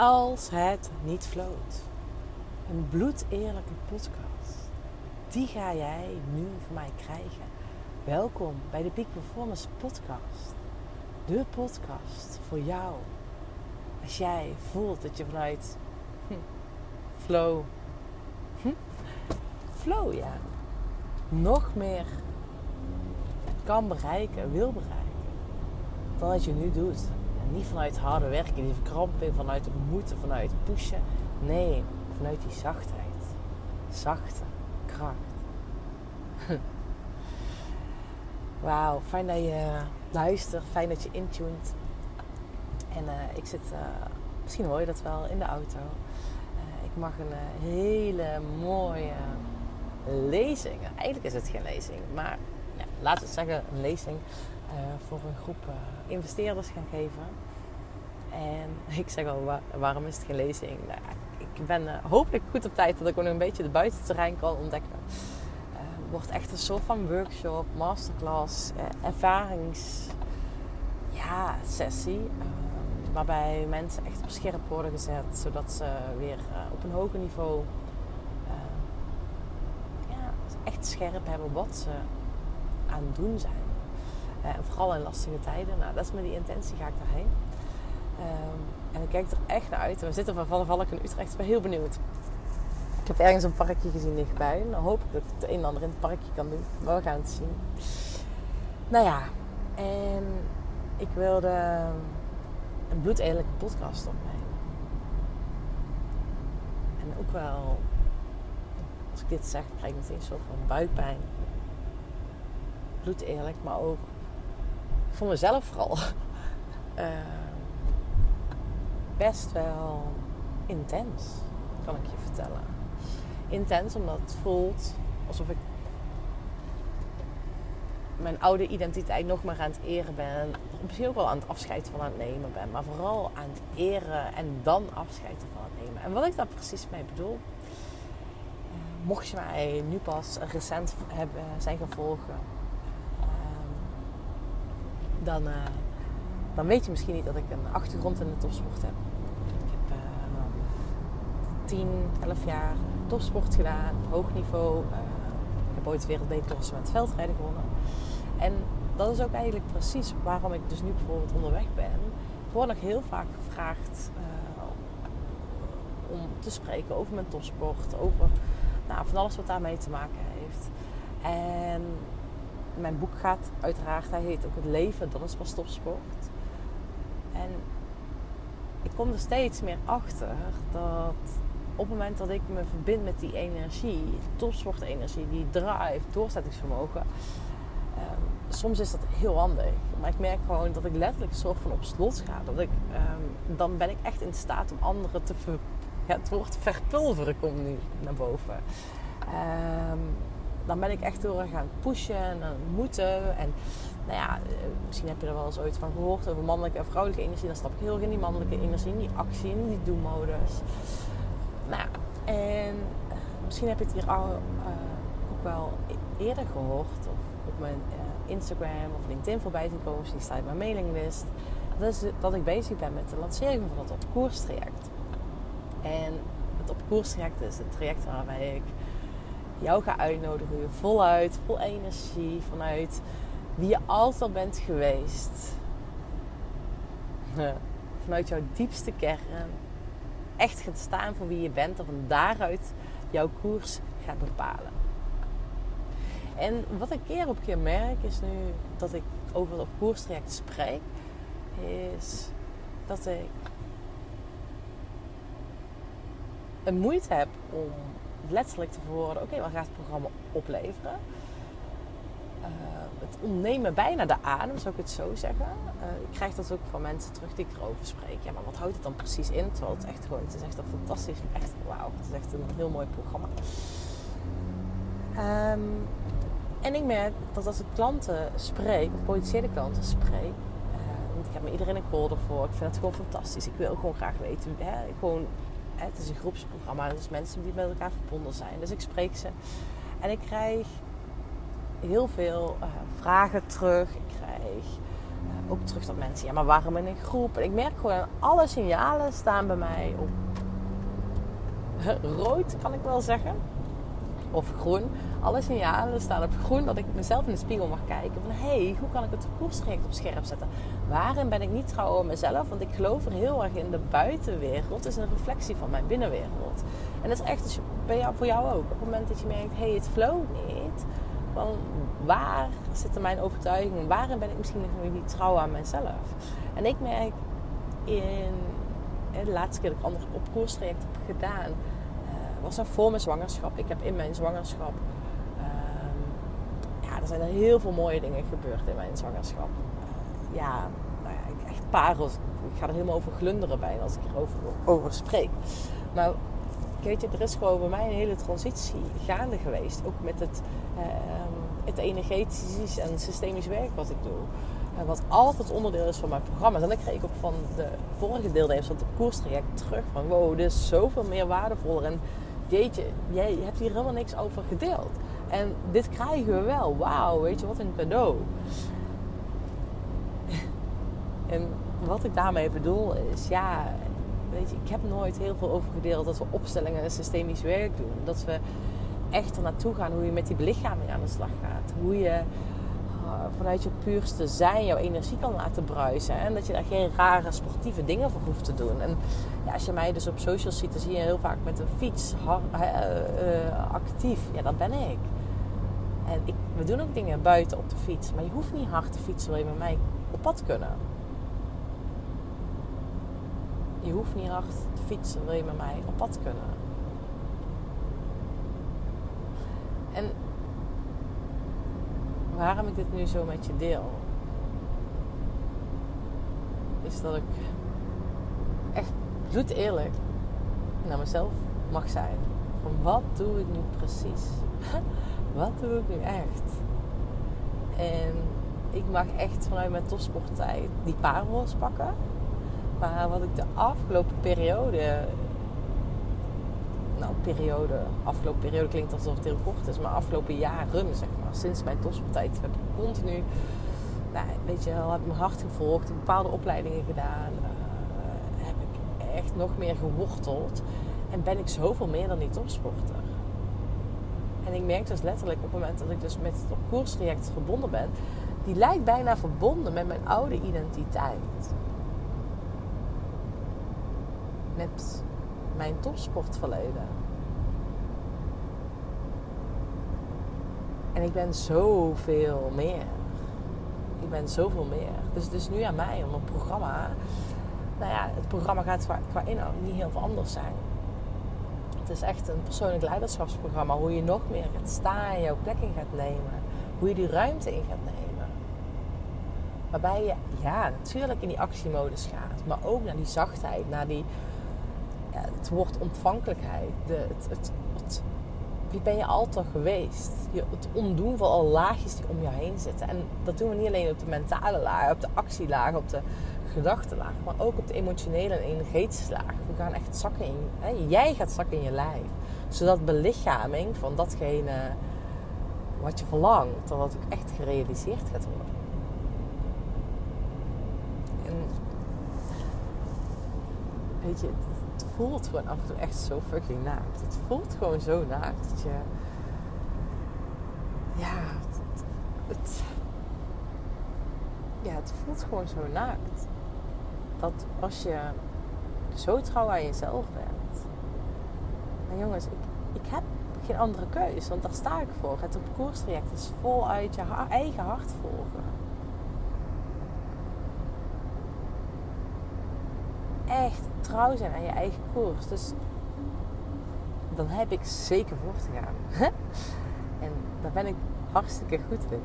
Als het niet floot. Een bloedeerlijke podcast. Die ga jij nu van mij krijgen. Welkom bij de Peak Performance Podcast. De podcast voor jou. Als jij voelt dat je vanuit hm, flow, hm, flow ja, nog meer kan bereiken, wil bereiken dan wat je nu doet. En niet vanuit harde werken, die verkramping, vanuit het moeten, vanuit pushen. Nee, vanuit die zachtheid. Zachte kracht. Wauw, fijn dat je luistert, fijn dat je intuned. En uh, ik zit, uh, misschien hoor je dat wel, in de auto. Ik mag een hele mooie lezing. Eigenlijk is het geen lezing, maar ja, laten we zeggen een lezing voor een groep investeerders gaan geven. En ik zeg al, waarom is het geen lezing? Nou, ik ben uh, hopelijk goed op tijd dat ik nog een beetje de buitenterrein kan ontdekken. Uh, wordt echt een soort van workshop, masterclass, uh, ervarings ja, waarbij mensen echt op scherp worden gezet, zodat ze weer op een hoger niveau ja, echt scherp hebben wat ze aan het doen zijn. En vooral in lastige tijden. Nou, dat is met die intentie ga ik daarheen. Um, en ik kijk er echt naar uit. We zitten van in Utrecht. Ik ben heel benieuwd. Ik heb ergens een parkje gezien dichtbij. Dan hoop ik dat ik het een en ander in het parkje kan doen. Maar we gaan het zien. Nou ja, en ik wilde een bloedeerlijke podcast opnemen. En ook wel, als ik dit zeg, krijg ik meteen een soort van buikpijn. Bloedeerlijk, maar ook voor mezelf vooral. Uh, best wel intens, kan ik je vertellen. Intens omdat het voelt alsof ik mijn oude identiteit nog maar aan het eren ben. Misschien ook wel aan het afscheid van aan het nemen ben. Maar vooral aan het eren en dan afscheid van het nemen. En wat ik daar precies mee bedoel. Eh, mocht je mij nu pas recent hebben, zijn gevolgen. Ehm, dan, uh, dan weet je misschien niet dat ik een achtergrond in de topsport heb. 10, 11 jaar topsport gedaan, hoog niveau. Uh, ik heb ooit wereldbekerklasse met veldrijden gewonnen. En dat is ook eigenlijk precies waarom ik dus nu bijvoorbeeld onderweg ben. Ik word nog heel vaak gevraagd uh, om te spreken over mijn topsport, over nou, van alles wat daarmee te maken heeft. En mijn boek gaat uiteraard, hij heet ook Het leven, dat is pas topsport. En ik kom er steeds meer achter dat op het moment dat ik me verbind met die energie, topsportenergie, die drive, doorzettingsvermogen, um, soms is dat heel handig. Maar ik merk gewoon dat ik letterlijk soort van op slot ga. Dat ik, um, dan ben ik echt in staat om anderen te ver, ja, het woord verpulveren komt nu naar boven. Um, dan ben ik echt door gaan pushen en moeten. En nou ja, eh, misschien heb je er wel eens ooit van gehoord over mannelijke en vrouwelijke energie. Dan stap ik heel erg in die mannelijke energie, in die actie, in die do-modus. Nou, en eh, misschien heb je het hier al uh, ook wel eerder gehoord. Of op mijn Instagram of LinkedIn voorbij zien komen. Misschien staat op mijn mailinglist. Dat is dat ik bezig ben met de lancering van het op koers traject. En het op koers traject is het traject waarbij ik jou ga uitnodigen. Voluit, vol energie, vanuit wie je altijd bent geweest. Vanuit jouw diepste kern echt gaat staan voor wie je bent en van daaruit jouw koers gaat bepalen. En wat ik keer op keer merk is nu dat ik over het koerstraject spreek, is dat ik een moeite heb om letterlijk te verwoorden: oké, wat gaat het programma opleveren? Uh, het ontnemen bijna de adem, zou ik het zo zeggen. Uh, ik krijg dat ook van mensen terug die ik erover spreek. Ja, maar wat houdt het dan precies in? Terwijl het echt gewoon, het is echt een fantastisch, echt wauw, het is echt een heel mooi programma. Um, en ik merk dat als ik klanten spreek, potentiële klanten spreek, uh, want ik heb me iedereen een call ervoor, ik vind het gewoon fantastisch. Ik wil gewoon graag weten, hè, gewoon, het is een groepsprogramma, dus mensen die met elkaar verbonden zijn. Dus ik spreek ze en ik krijg heel veel uh, vragen terug. Ik krijg ook terug dat mensen, ja, maar waarom in een groep? En ik merk gewoon, alle signalen staan bij mij op rood, kan ik wel zeggen. Of groen. Alle signalen staan op groen dat ik mezelf in de spiegel mag kijken. Van hé, hey, hoe kan ik het koersrecht op scherp zetten? Waarin ben ik niet trouw aan mezelf? Want ik geloof er heel erg in de buitenwereld. Is een reflectie van mijn binnenwereld. En dat is echt dus voor jou ook. Op het moment dat je merkt, hé, hey, het flowt niet. Van waar zitten mijn overtuigingen? Waarin ben ik misschien nog niet trouw aan mezelf? En ik merk in de laatste keer dat ik ander op koerstraject heb gedaan, uh, was dat voor mijn zwangerschap. Ik heb in mijn zwangerschap, zijn er heel veel mooie dingen gebeurd in mijn zwangerschap. Uh, ja, nou ja, echt parels. Ik ga er helemaal over glunderen bij als ik erover over spreek. Maar weet je, er is gewoon bij mij een hele transitie gaande geweest. Ook met het, ehm, het energetisch en systemisch werk wat ik doe. wat altijd onderdeel is van mijn programma's. En dan kreeg ik ook van de vorige deelnemers van het koerstraject terug van... Wow, dit is zoveel meer waardevoller. En jeetje, jij hebt hier helemaal niks over gedeeld. En dit krijgen we wel. Wauw, weet je, wat een cadeau. En wat ik daarmee bedoel is, ja, weet je, ik heb nooit heel veel over gedeeld dat we opstellingen en systemisch werk doen. Dat we echt er naartoe gaan hoe je met die belichaming aan de slag gaat. Hoe je uh, vanuit je puurste zijn jouw energie kan laten bruisen. En dat je daar geen rare sportieve dingen voor hoeft te doen. En ja, als je mij dus op socials ziet, dan zie je heel vaak met een fiets uh, uh, actief. Ja, dat ben ik. En we doen ook dingen buiten op de fiets. Maar je hoeft niet hard te fietsen, wil je met mij op pad kunnen. Je hoeft niet hard te fietsen, wil je met mij op pad kunnen. En waarom ik dit nu zo met je deel, is dat ik echt bloed eerlijk naar mezelf mag zijn. Van wat doe ik nu precies? wat doe ik nu echt? En ik mag echt vanuit mijn topsporttijd die parels pakken maar wat ik de afgelopen periode. Nou, periode. Afgelopen periode klinkt alsof het heel kort is. Maar afgelopen jaren, zeg maar. Sinds mijn topsporttijd heb ik continu. Nou, weet je, heb mijn hart gevolgd. Bepaalde opleidingen gedaan. Uh, heb ik echt nog meer geworteld. En ben ik zoveel meer dan die topsporter. En ik merk dus letterlijk op het moment dat ik dus met het koerstraject verbonden ben. Die lijkt bijna verbonden met mijn oude identiteit met mijn topsportverleden. En ik ben zoveel meer. Ik ben zoveel meer. Dus het is nu aan mij om een programma. Nou ja, het programma gaat qua, qua inhoud niet heel veel anders zijn. Is echt een persoonlijk leiderschapsprogramma. Hoe je nog meer gaat staan en jouw plek in gaat nemen. Hoe je die ruimte in gaat nemen. Waarbij je, ja, natuurlijk in die actiemodus gaat. Maar ook naar die zachtheid, naar die het woord ontvankelijkheid. De, het, het, wie ben je altijd geweest? Je, het ontdoen van alle laagjes die om je heen zitten. En dat doen we niet alleen op de mentale laag, op de actielaag, op de gedachtenlaag, maar ook op de emotionele en energetische laag. We gaan echt zakken in. Hè? Jij gaat zakken in je lijf. Zodat belichaming van datgene wat je verlangt, dat het ook echt gerealiseerd gaat worden. En weet je, voelt gewoon af en toe echt zo fucking naakt. Het voelt gewoon zo naakt. Dat je... Ja, het, het, ja, het voelt gewoon zo naakt. Dat als je zo trouw aan jezelf bent. Maar jongens, ik, ik heb geen andere keus. Want daar sta ik voor. Het koerstraject is voluit je eigen hart volgen. echt trouw zijn aan je eigen koers. Dus dan heb ik zeker voor te gaan. en daar ben ik hartstikke goed in.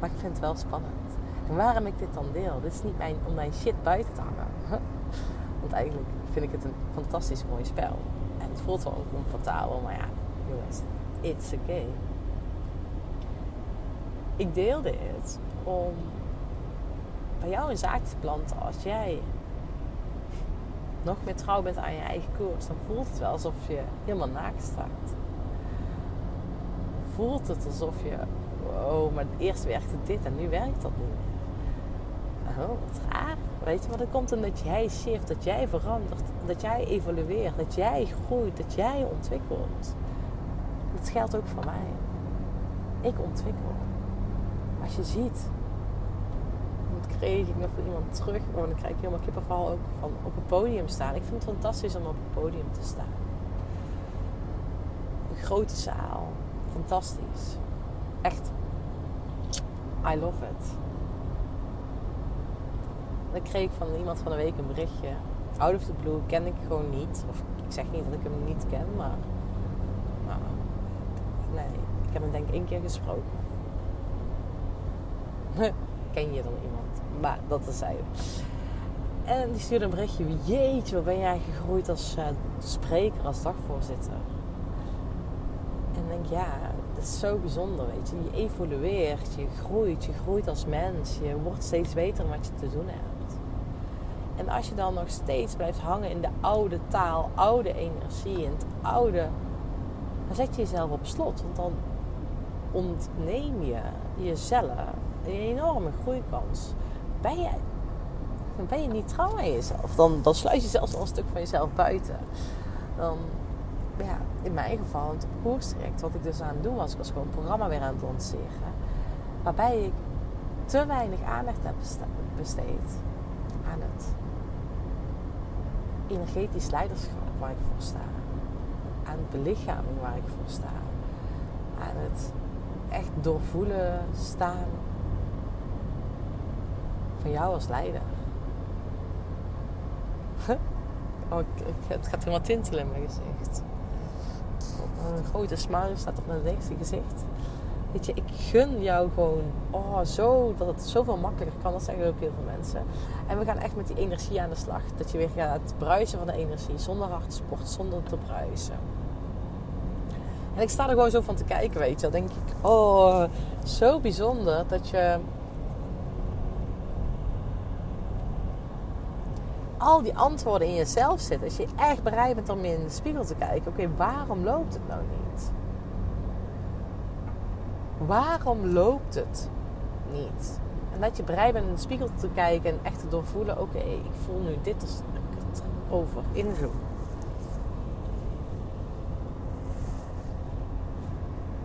Maar ik vind het wel spannend. Waarom ik dit dan deel? Dit is niet mijn, om mijn shit buiten te hangen. Want eigenlijk vind ik het een fantastisch mooi spel. En het voelt wel oncomfortabel, maar ja, jongens, it's okay. Ik deel dit om bij jou een zaak te planten als jij nog meer trouw bent aan je eigen koers, dan voelt het wel alsof je helemaal naakt staat. Voelt het alsof je, oh, maar eerst werkte dit en nu werkt dat niet. Oh, wat raar. Weet je, want het komt omdat jij shift, dat jij verandert, dat jij evolueert, dat jij groeit, dat jij ontwikkelt. Dat geldt ook voor mij. Ik ontwikkel. Als je ziet, dat kreeg ik nog van iemand terug, want dan krijg ik helemaal kippenval ook van op het podium staan. Ik vind het fantastisch om op het podium te staan. Een grote zaal, fantastisch. Echt, I love it. Dan kreeg ik van iemand van de week een berichtje. Out of the blue ken ik gewoon niet. Of ik zeg niet dat ik hem niet ken, maar. Nou, nee, ik heb hem denk ik één keer gesproken. ken je dan iemand? Maar dat is zij. En die stuurde een berichtje. Jeetje, wat ben jij gegroeid als uh, spreker, als dagvoorzitter. En ik denk, ja, dat is zo bijzonder, weet je. Je evolueert, je groeit, je groeit als mens. Je wordt steeds beter in wat je te doen hebt. En als je dan nog steeds blijft hangen in de oude taal, oude energie, in het oude, dan zet je jezelf op slot. Want dan ontneem je jezelf een enorme groeikans. Ben je, ben je niet trouw aan jezelf, dan, dan sluit je zelfs al een stuk van jezelf buiten. Dan, ja, in mijn geval, het koerstraject, wat ik dus aan het doen was, ik was gewoon een programma weer aan het lanceren. Waarbij ik te weinig aandacht heb besteed aan het energetisch leiderschap waar ik voor sta. Aan het belichaming waar ik voor sta. Aan het echt doorvoelen staan van jou als leider. Oh, het gaat helemaal tintelen in mijn gezicht. Een grote smile staat op mijn lichtste gezicht. Weet je, ik gun jou gewoon oh, zo, dat het zoveel makkelijker kan. Dat zeggen ook heel veel mensen. En we gaan echt met die energie aan de slag. Dat je weer gaat bruisen van de energie. Zonder hartsport, zonder te bruisen. En ik sta er gewoon zo van te kijken, weet je. Dan denk ik, oh, zo bijzonder dat je... al die antwoorden in jezelf zitten. Als je echt bereid bent om in de spiegel te kijken. Oké, waarom loopt het nou niet? Waarom loopt het niet? En dat je bereid bent in de spiegel te kijken en echt te doorvoelen: oké, ik voel nu dit als het over, inzoom.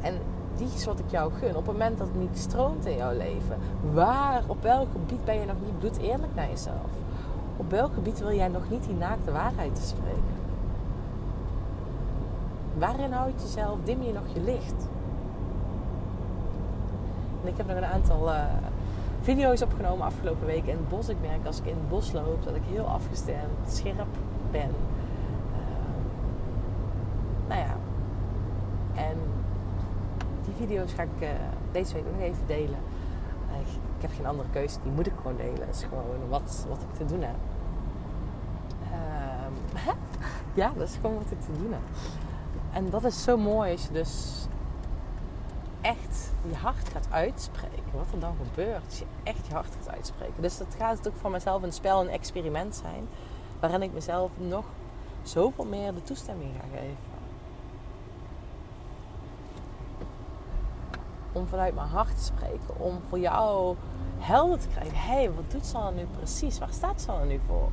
En die is wat ik jou gun. Op het moment dat het niet stroomt in jouw leven, waar, op welk gebied ben je nog niet bloed eerlijk naar jezelf? Op welk gebied wil jij nog niet die naakte waarheid te spreken? Waarin houd jezelf, dim je nog je licht? Ik heb nog een aantal uh, video's opgenomen afgelopen week in het bos. Ik merk als ik in het bos loop dat ik heel afgestemd, scherp ben. Uh, nou ja. En die video's ga ik uh, deze week nog even delen. ik heb geen andere keuze, die moet ik gewoon delen. Dat is gewoon wat, wat ik te doen heb. Ehm, ja, dat is gewoon wat ik te doen heb. En dat is zo mooi als je dus echt je hart gaat uitspreken. Wat er dan gebeurt als je echt je hart gaat uitspreken. Dus dat gaat ook voor mezelf een spel, een experiment zijn. Waarin ik mezelf nog zoveel meer de toestemming ga geven. Om vanuit mijn hart te spreken. Om voor jou helder te krijgen. Hé, hey, wat doet Sanne nu precies? Waar staat Sanne nu voor?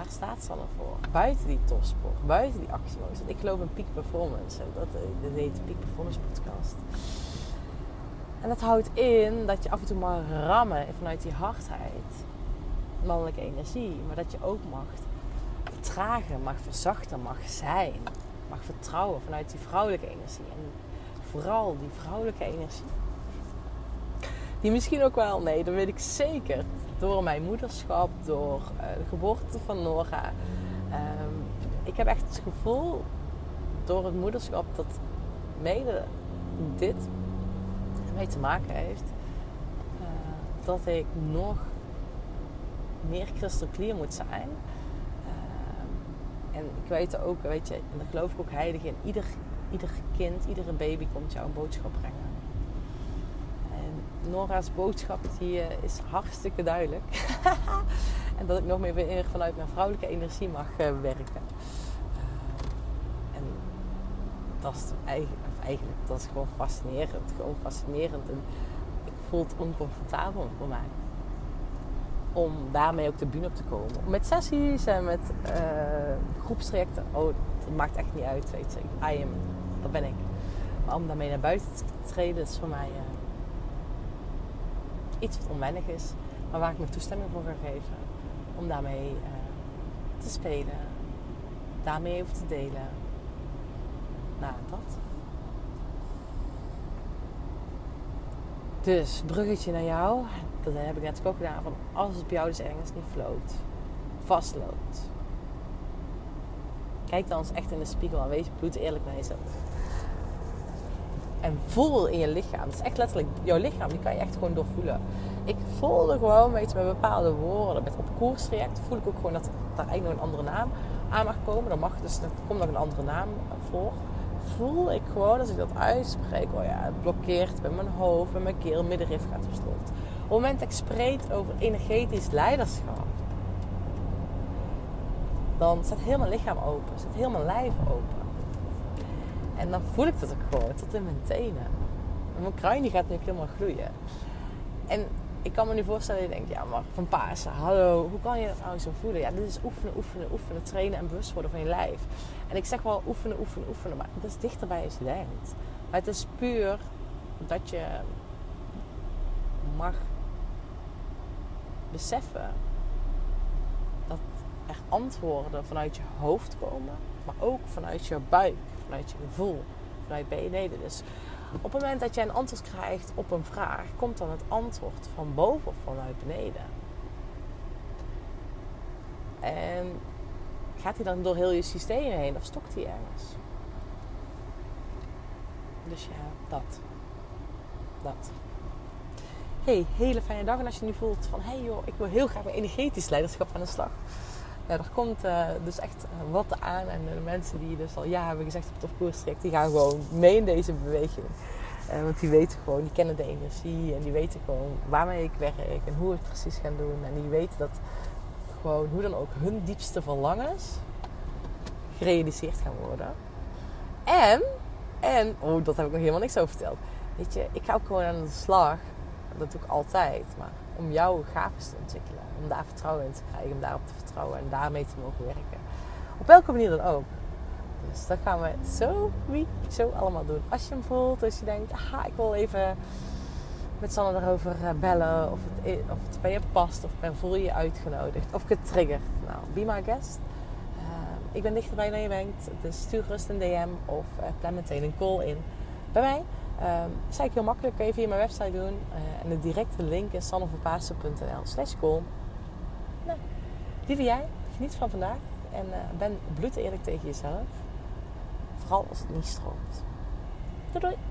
Waar staat ze allemaal voor? Buiten die topsport, buiten die actiemodus. Ik geloof in peak performance. Dat, eh, dat heet de Peak Performance Podcast. En dat houdt in dat je af en toe mag rammen vanuit die hardheid, mannelijke energie, maar dat je ook mag vertragen, mag verzachten, mag zijn, mag vertrouwen vanuit die vrouwelijke energie. En vooral die vrouwelijke energie. Die misschien ook wel, nee, dat weet ik zeker, door mijn moederschap, door uh, de geboorte van Nora. Um, ik heb echt het gevoel door het moederschap dat mede dit mee te maken heeft. Uh, dat ik nog meer clear moet zijn. Uh, en ik weet ook, weet je, en daar geloof ik ook heilig in. Ieder, ieder kind, iedere baby komt jou een boodschap brengen. Nora's boodschap die, eh, is hartstikke duidelijk. en dat ik nog meer vanuit mijn vrouwelijke energie mag uh, werken. En dat is eigenlijk eigenlijk, dat is gewoon fascinerend. Gewoon fascinerend. En ik voel het oncomfortabel voor mij. Om daarmee ook de bühne op te komen. Met sessies en met uh, groepstrajecten. Oh, dat maakt echt niet uit, weet je. I am, dat ben ik. Maar om daarmee naar buiten te treden is voor mij iets wat onwennig is. Maar waar ik mijn toestemming voor ga geven. Om daarmee uh, te spelen. Daarmee over te delen. Nou, dat. Dus, bruggetje naar jou. Dat heb ik net ook gedaan. Van als het bij jou dus ergens niet floot. Vastloopt. Kijk dan eens echt in de spiegel en wees bloed eerlijk naar jezelf. En voel in je lichaam. Het is echt letterlijk, jouw lichaam, die kan je echt gewoon doorvoelen. Ik voelde gewoon, je, met bepaalde woorden, met op koerstraject, voel ik ook gewoon dat daar eigenlijk nog een andere naam aan mag komen. Dan mag dus, er komt nog een andere naam voor voel ik gewoon als ik dat uitspreek, oh ja, het blokkeert bij mijn hoofd, bij mijn keel, middenrif gaat op slot. Op het moment dat ik spreek over energetisch leiderschap, dan staat heel mijn lichaam open, staat heel mijn lijf open. En dan voel ik dat ook gewoon, tot in mijn tenen. En mijn kruin gaat nu helemaal gloeien. En ik kan me nu voorstellen dat je denkt, ja maar van Pasen, hallo, hoe kan je dat nou zo voelen? Ja, dit is oefenen, oefenen, oefenen, trainen en bewust worden van je lijf. En ik zeg wel oefenen, oefenen, oefenen, maar dat is dichterbij als je denkt. Maar het is puur dat je mag beseffen dat er antwoorden vanuit je hoofd komen, maar ook vanuit je buik, vanuit je gevoel, vanuit beneden. Dus op het moment dat jij een antwoord krijgt op een vraag, komt dan het antwoord van boven of vanuit beneden. En gaat hij dan door heel je systeem heen of stokt hij ergens? Dus ja, dat. Dat. Hey, hele fijne dag. En als je nu voelt van, hey joh, ik wil heel graag bij energetisch leiderschap aan de slag. Nou, er komt uh, dus echt wat aan. En de mensen die dus al ja hebben gezegd op het koerstraject, die gaan gewoon mee in deze beweging. Uh, want die weten gewoon, die kennen de energie en die weten gewoon waarmee ik werk en hoe ik het precies ga doen. En die weten dat gewoon hoe dan ook hun diepste verlangens gerealiseerd gaan worden. En, en, oh, dat heb ik nog helemaal niks over verteld. Weet je, ik ga ook gewoon aan de slag. Dat doe ik altijd. Maar om jouw gaven te ontwikkelen. Om daar vertrouwen in te krijgen. Om daarop te vertrouwen en daarmee te mogen werken. Op welke manier dan ook. Dus dat gaan we zo, wie, zo allemaal doen. Als je hem voelt, als je denkt, aha, ik wil even met Sanne erover eh, bellen. Of het, of het bij je past. Of voel je je uitgenodigd. Of getriggerd. Nou, be my guest. Uh, ik ben dichterbij dan je denkt. Dus stuur gerust een DM. Of uh, plan meteen een call in bij mij. Uh, is eigenlijk heel makkelijk. Kun je via mijn website doen. en de directe link is sanneverpaasen.nl slash call. Nou, lieve jij. Geniet van vandaag. En ben bloed eerlijk tegen jezelf. Vooral als het niet stroomt. Doei doei.